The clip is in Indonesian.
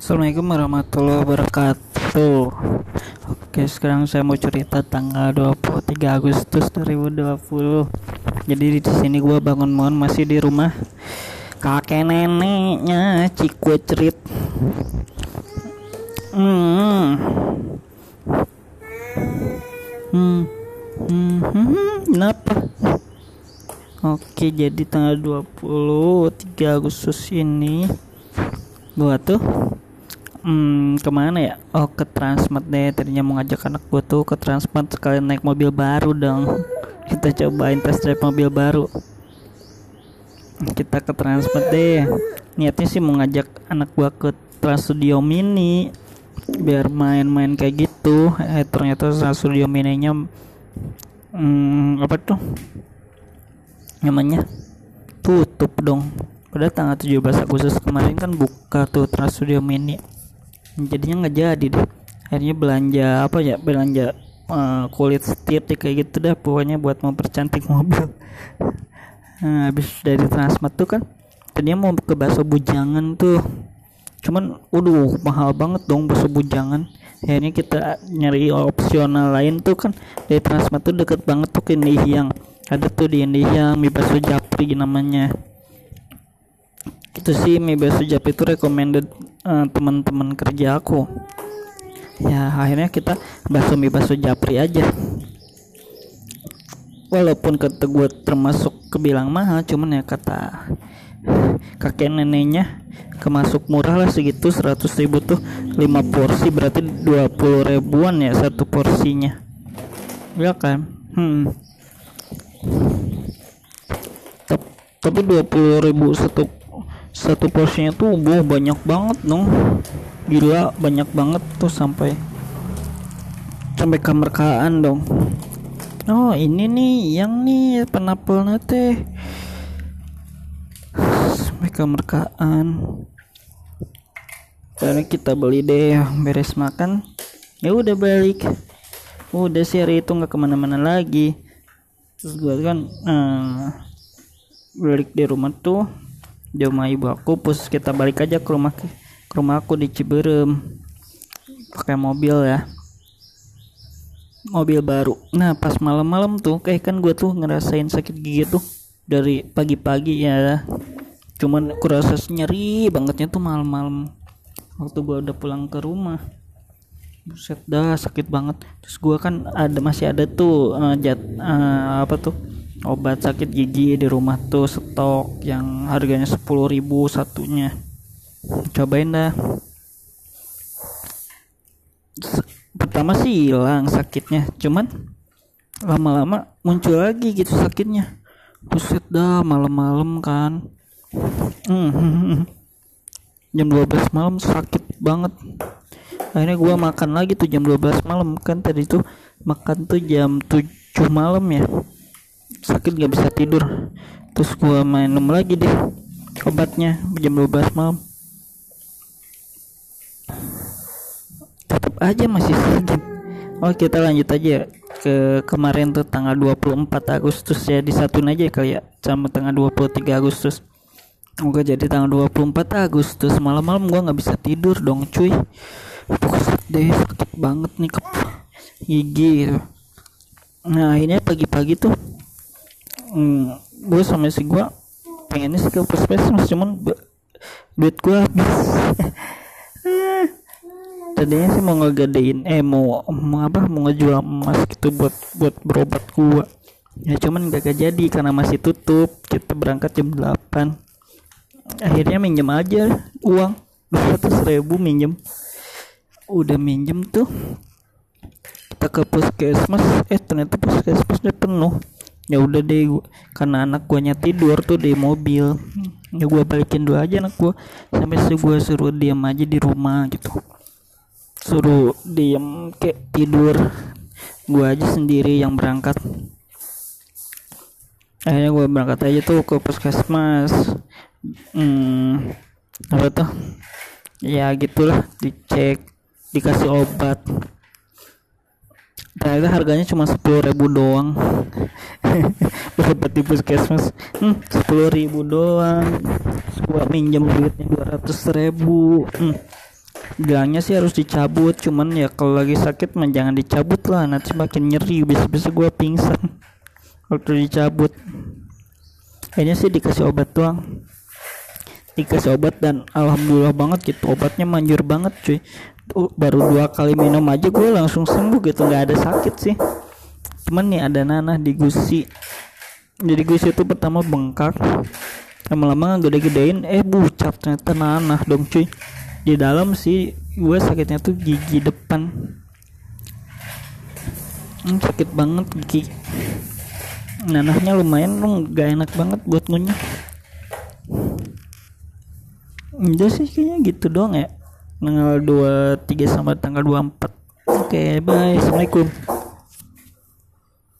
Assalamualaikum warahmatullahi wabarakatuh Oke sekarang saya mau cerita tanggal 23 Agustus 2020 Jadi di sini gua bangun mohon masih di rumah kakek neneknya Cikwe cerit hmm. Hmm. Hmm. hmm. Kenapa? Oke jadi tanggal 23 Agustus ini gua tuh hmm, ke mana ya? Oh ke Transmart deh. Tadinya mau ngajak anak gua tuh ke Transmart sekalian naik mobil baru dong. Kita cobain test drive mobil baru. Kita ke Transmart deh. Niatnya sih mau ngajak anak gua ke Trans Studio Mini biar main-main kayak gitu. Eh ternyata Trans Studio Mininya hmm, apa tuh? Namanya? Tutup dong. Pada tanggal 17 Agustus kemarin kan buka tuh Trans Studio Mini jadinya nggak jadi deh. Akhirnya belanja apa ya belanja uh, kulit setir kayak gitu dah. Pokoknya buat mempercantik mobil. Nah, habis dari Transmart tuh kan tadinya mau ke bakso bujangan tuh. Cuman waduh mahal banget dong bakso bujangan. Akhirnya kita nyari opsional lain tuh kan. Dari Transmart tuh deket banget tuh ke yang ada tuh di Indonesia mie bakso japri namanya. Itu sih mie bakso japri itu recommended uh, teman-teman kerja aku. Ya akhirnya kita bakso mie bakso japri aja. Walaupun kata gue termasuk kebilang mahal cuman ya kata kakek neneknya kemasuk murah lah segitu 100 ribu tuh 5 porsi berarti 20 ribuan ya satu porsinya. Ya kan? Hmm. Tapi dua puluh ribu satu satu porsinya tuh boh banyak banget dong. Gila banyak banget tuh sampai. Sampai kemerkaan dong. Oh ini nih yang nih penapel nate sampai kemerkaan. Karena kita beli deh beres makan. Ya udah balik. Udah sih hari itu nggak ke mana-mana lagi. Terus gue kan uh, balik di rumah tuh di rumah ibu aku terus kita balik aja ke rumah ke rumah aku di Ciberem. Pakai mobil ya. Mobil baru. Nah pas malam-malam tuh kayak kan gue tuh ngerasain sakit gigi tuh dari pagi-pagi ya. Cuman aku rasa nyeri bangetnya tuh malam-malam. Waktu gue udah pulang ke rumah. Buset dah sakit banget. Terus gua kan ada masih ada tuh uh, jat uh, apa tuh obat sakit gigi di rumah tuh stok yang harganya sepuluh ribu satunya. Cobain dah. Pertama sih hilang sakitnya cuman lama-lama muncul lagi gitu sakitnya. Buset dah malam-malam kan. Hmm. jam 12 malam sakit banget. Akhirnya gue makan lagi tuh jam 12 malam. Kan tadi tuh makan tuh jam 7 malam ya sakit gak bisa tidur. Terus gue minum lagi deh obatnya jam 12 malam. Tetap aja masih sakit. Oh kita lanjut aja ke kemarin tuh tanggal 24 Agustus ya. Disatuin aja kali ya sama tanggal 23 Agustus. Oke jadi tanggal 24 Agustus. Malam-malam gua nggak bisa tidur dong cuy. Buset deh sakit banget nih ke gigi nah akhirnya pagi-pagi tuh hmm, gue sama si gue pengennya sih ke puskesmas cuman duit gue habis. Tadinya sih mau ngegadein eh mau mau apa mau ngejual emas gitu buat buat berobat gua. Ya cuman gak jadi karena masih tutup kita berangkat jam 8 akhirnya minjem aja uang 200 ribu minjem. Udah minjem tuh kita ke puskesmas eh ternyata puskesmasnya penuh ya udah deh gua, karena anak guanya tidur tuh di mobil. Ya gua balikin dulu aja anak gua sampai gua suruh diam aja di rumah gitu. Suruh diam kayak tidur. Gua aja sendiri yang berangkat. Akhirnya gua berangkat aja tuh ke puskesmas. Hmm, apa tuh? Ya gitulah dicek dikasih obat ternyata harganya cuma sepuluh ribu doang. Di puskesmas. Hmm, sepuluh ribu doang. Gua minjem duitnya dua ratus ribu. Hmm. bilangnya sih harus dicabut cuman ya kalau lagi sakit mah jangan dicabut lah. Nanti makin nyeri bisa-bisa gue pingsan waktu dicabut. Kayaknya sih dikasih obat doang. Dikasih obat dan alhamdulillah banget gitu. Obatnya manjur banget cuy Baru dua kali minum aja gue langsung sembuh gitu nggak ada sakit sih. Cuman nih ada nanah di gusi. Jadi gusi itu pertama bengkak lama-lama gede-gedein eh bucat ternyata nanah dong cuy. Di dalam sih gue sakitnya tuh gigi depan. Hmm, sakit banget gigi. Nanahnya lumayan lu gak enak banget buat ngunyah. Udah sih kayaknya gitu doang ya tanggal 23 sampai tanggal 24 oke okay, bye. Assalamualaikum